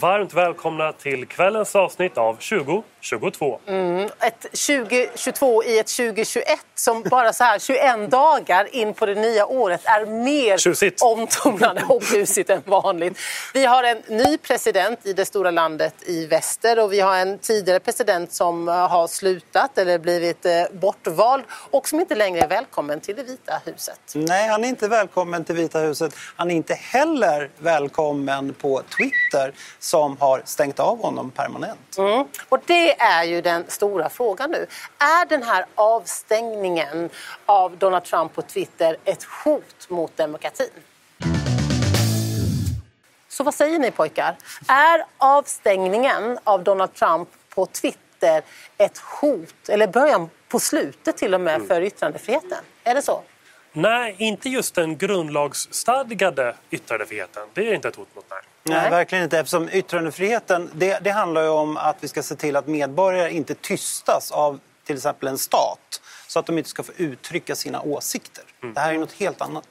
varmt välkomna till kvällens avsnitt av 2022. Mm, ett 2022 i ett 2021 som bara så här 21 dagar in på det nya året är mer Tjusigt. omtumlande och busigt än vanligt. Vi har en ny president i det stora landet i väster och vi har en tidigare president som eh, har slutat eller blivit eh, bortvald och som inte längre är välkommen till det vita huset. Nej, han är inte välkommen till Vita huset. Han är inte heller välkommen på Twitter som har stängt av honom permanent. Mm. Och det är ju den stora frågan nu. Är den här avstängningen av Donald Trump på Twitter ett hot mot demokratin? Så vad säger ni pojkar? Är avstängningen av Donald Trump på Twitter ett hot, eller början på slutet till och med, för yttrandefriheten? Är det så? Nej, inte just den grundlagsstadgade yttrandefriheten. Det är inte ett hot mot nej. Nej, verkligen inte. Eftersom yttrandefriheten, det, det handlar ju om att vi ska se till att medborgare inte tystas av till exempel en stat. Så att de inte ska få uttrycka sina åsikter. Det här är något helt annat.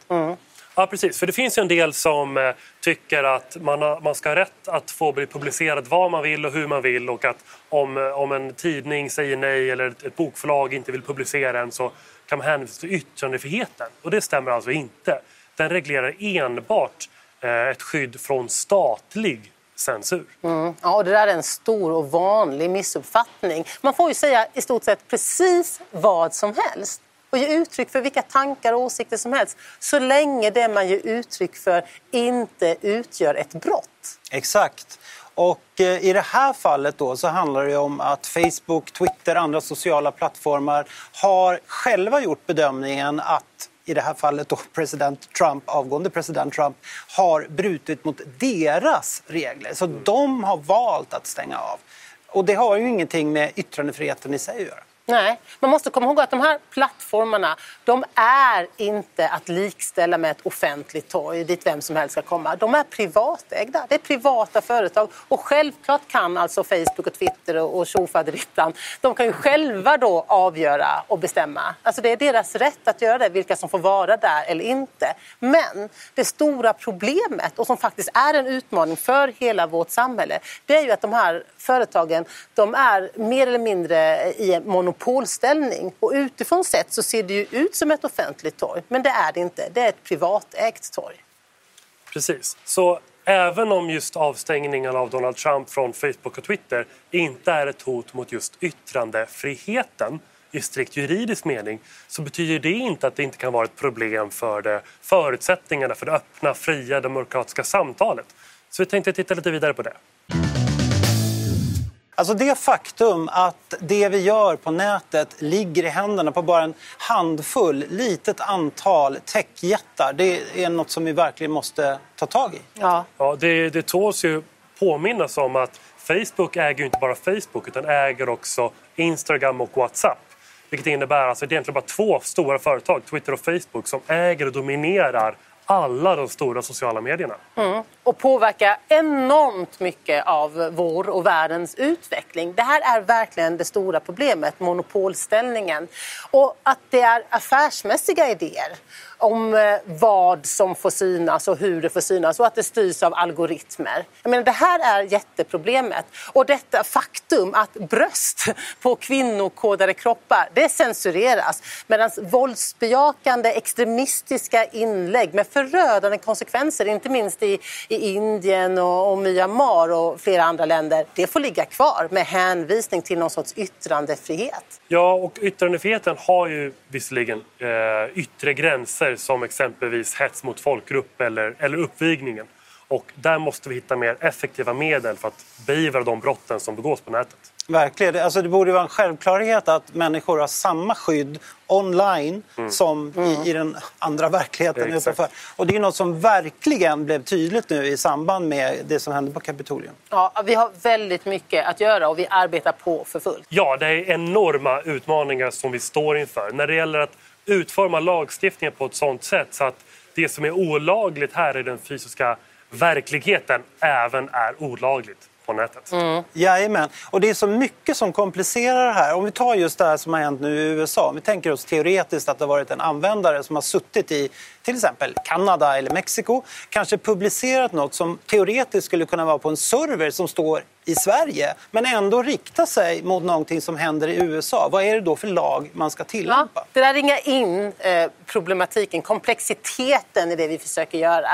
Ja, precis. För det finns ju en del som eh, tycker att man, har, man ska ha rätt att få bli publicerad vad man vill och hur man vill och att om, eh, om en tidning säger nej eller ett, ett bokförlag inte vill publicera en så kan man hänvisa till yttrandefriheten. Och det stämmer alltså inte. Den reglerar enbart ett skydd från statlig censur. Mm. Ja, och det där är en stor och vanlig missuppfattning. Man får ju säga i stort sett precis vad som helst och ge uttryck för vilka tankar och åsikter som helst så länge det man ger uttryck för inte utgör ett brott. Exakt. Och eh, i det här fallet då så handlar det om att Facebook, Twitter, andra sociala plattformar har själva gjort bedömningen att i det här fallet då president Trump, avgående president Trump, har brutit mot deras regler. Så de har valt att stänga av. Och det har ju ingenting med yttrandefriheten i sig att göra. Nej, man måste komma ihåg att de här plattformarna de är inte att likställa med ett offentligt torg dit vem som helst ska komma. De är privatägda, det är privata företag och självklart kan alltså Facebook och Twitter och tjofaderittan, de kan ju själva då avgöra och bestämma. Alltså det är deras rätt att göra det, vilka som får vara där eller inte. Men det stora problemet och som faktiskt är en utmaning för hela vårt samhälle, det är ju att de här företagen, de är mer eller mindre i en monopolställning. Och utifrån sett så ser det ju ut som ett offentligt torg, men det är det inte. Det är ett privatägt torg. Precis. Så även om just avstängningen av Donald Trump från Facebook och Twitter inte är ett hot mot just yttrandefriheten i strikt juridisk mening så betyder det inte att det inte kan vara ett problem för det, förutsättningarna för det öppna, fria, demokratiska samtalet. Så vi tänkte titta lite vidare på det. Alltså det faktum att det vi gör på nätet ligger i händerna på bara en handfull, litet antal techjättar, det är något som vi verkligen måste ta tag i. Ja. Ja, det, det tåls ju påminnas om att Facebook äger ju inte bara Facebook utan äger också Instagram och WhatsApp. Vilket innebär alltså det är egentligen bara två stora företag, Twitter och Facebook, som äger och dominerar alla de stora sociala medierna. Mm. och påverkar enormt mycket av vår och världens utveckling. Det här är verkligen det stora problemet, monopolställningen. Och att det är affärsmässiga idéer om eh, vad som får synas och hur det får synas och att det styrs av algoritmer. Jag menar, det här är jätteproblemet. Och detta faktum att bröst på kvinnokodade kroppar, det censureras. Medan våldsbejakande extremistiska inlägg med förödande konsekvenser, inte minst i, i Indien och, och Myanmar och flera andra länder, det får ligga kvar med hänvisning till någon sorts yttrandefrihet. Ja, och yttrandefriheten har ju visserligen eh, yttre gränser som exempelvis hets mot folkgrupp eller, eller uppvigningen. Och där måste vi hitta mer effektiva medel för att beivra de brotten som begås på nätet. Verkligen. Alltså det borde vara en självklarhet att människor har samma skydd online som i, i den andra verkligheten Exakt. utanför. Och det är något som verkligen blev tydligt nu i samband med det som hände på Kapitolium. Ja, vi har väldigt mycket att göra och vi arbetar på för fullt. Ja, det är enorma utmaningar som vi står inför när det gäller att utforma lagstiftningen på ett sådant sätt så att det som är olagligt här i den fysiska verkligheten även är olagligt på nätet. Jajamän. Och det är så mycket som komplicerar det här. Om vi tar just det här som har hänt nu i USA. Om vi tänker oss teoretiskt att det har varit en användare som har suttit i till exempel Kanada eller Mexiko. Kanske publicerat något som teoretiskt skulle kunna vara på en server som står i Sverige men ändå rikta sig mot någonting som händer i USA. Vad är det då för lag man ska tillämpa? Ja, det där ringar in eh, problematiken, komplexiteten i det vi försöker göra.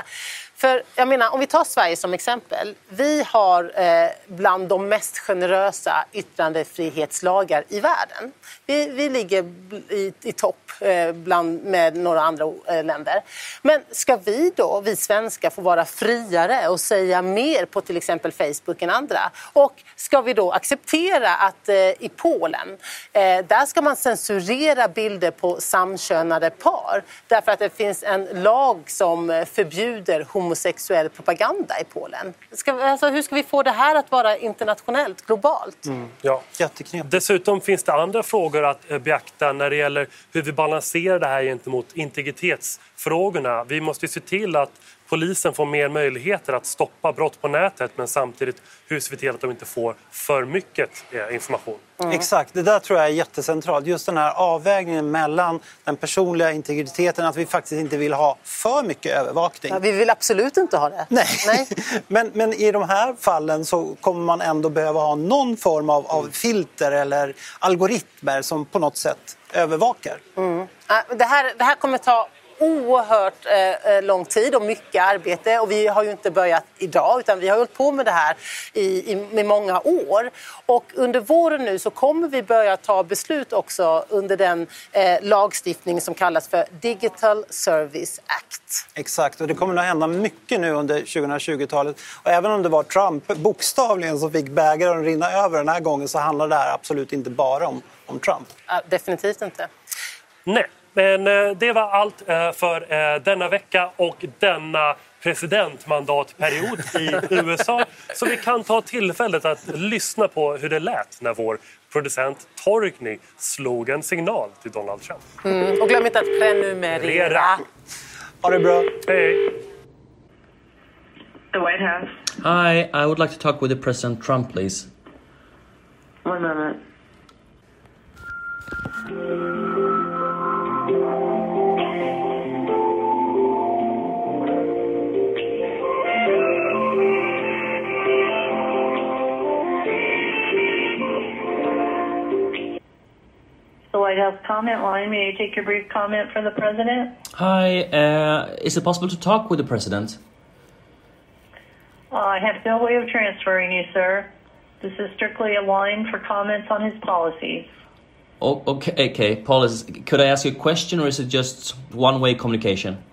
För jag menar, om vi tar Sverige som exempel. Vi har eh, bland de mest generösa yttrandefrihetslagar i världen. Vi, vi ligger i, i topp eh, bland, med några andra eh, länder. Men ska vi då, vi svenskar, få vara friare och säga mer på till exempel Facebook än andra? Och ska vi då acceptera att eh, i Polen, eh, där ska man censurera bilder på samkönade par därför att det finns en lag som eh, förbjuder homosexuella homosexuell propaganda i Polen. Ska, alltså, hur ska vi få det här att vara internationellt, globalt? Ja. Jätteknepigt. Dessutom finns det andra frågor att eh, beakta när det gäller hur vi balanserar det här gentemot integritetsfrågorna. Vi måste ju se till att polisen får mer möjligheter att stoppa brott på nätet men samtidigt hur ser vi till att de inte får för mycket eh, information. Exakt, det där tror jag är jättecentralt. Just den här avvägningen mellan den personliga integriteten, att vi faktiskt inte vill ha för mycket övervakning. Ja, vi vill absolut inte ha det. Nej. Nej. men, men i de här fallen så kommer man ändå behöva ha någon form av, av filter eller algoritmer som på något sätt övervakar. Ja, Det här, det här kommer ta oerhört eh, eh, lång tid och mycket arbete. Och vi har ju inte börjat idag utan vi har hållit på med det här i, i, med många år. Och under våren nu så kommer vi börja ta beslut också under den eh, lagstiftning som kallas för Digital Service Act. Exakt, och det kommer att hända mycket nu under 2020-talet. Och även om det var Trump bokstavligen som fick bägaren att rinna över den här gången så handlar det här absolut inte bara om, om Trump. Ja, definitivt inte. Nej, men eh, det var allt eh, för eh, denna vecka och denna presidentmandatperiod i USA. Så vi kan ta tillfället att lyssna på hur det lät när vår producent Torgny slog en signal till Donald Trump. Mm. Och glöm inte att prenumerera. Rera. Ha det bra! Hej! The White House. Hi, I would like to talk with the President Trump, please. One moment. White House comment line. May I take your brief comment for the president? Hi, uh, is it possible to talk with the President? Uh, I have no way of transferring you, sir. This is strictly a line for comments on his policies. Oh, okay, okay, Paulus, could I ask you a question or is it just one-way communication?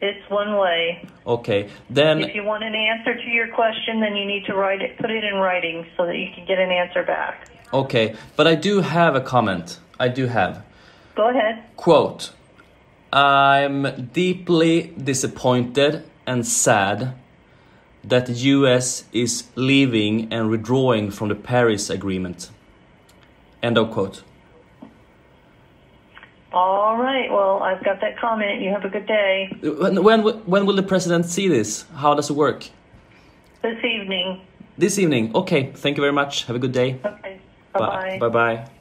It's one way. Okay, then... If you want an answer to your question, then you need to write it, put it in writing so that you can get an answer back. Okay, but I do have a comment. I do have. Go ahead. Quote, I'm deeply disappointed and sad that the US is leaving and withdrawing from the Paris Agreement. End of quote. All right. Well, I've got that comment. You have a good day. When, when, when will the president see this? How does it work? This evening. This evening. Okay, thank you very much. Have a good day. Okay. Bye. Bye-bye. Bye bye.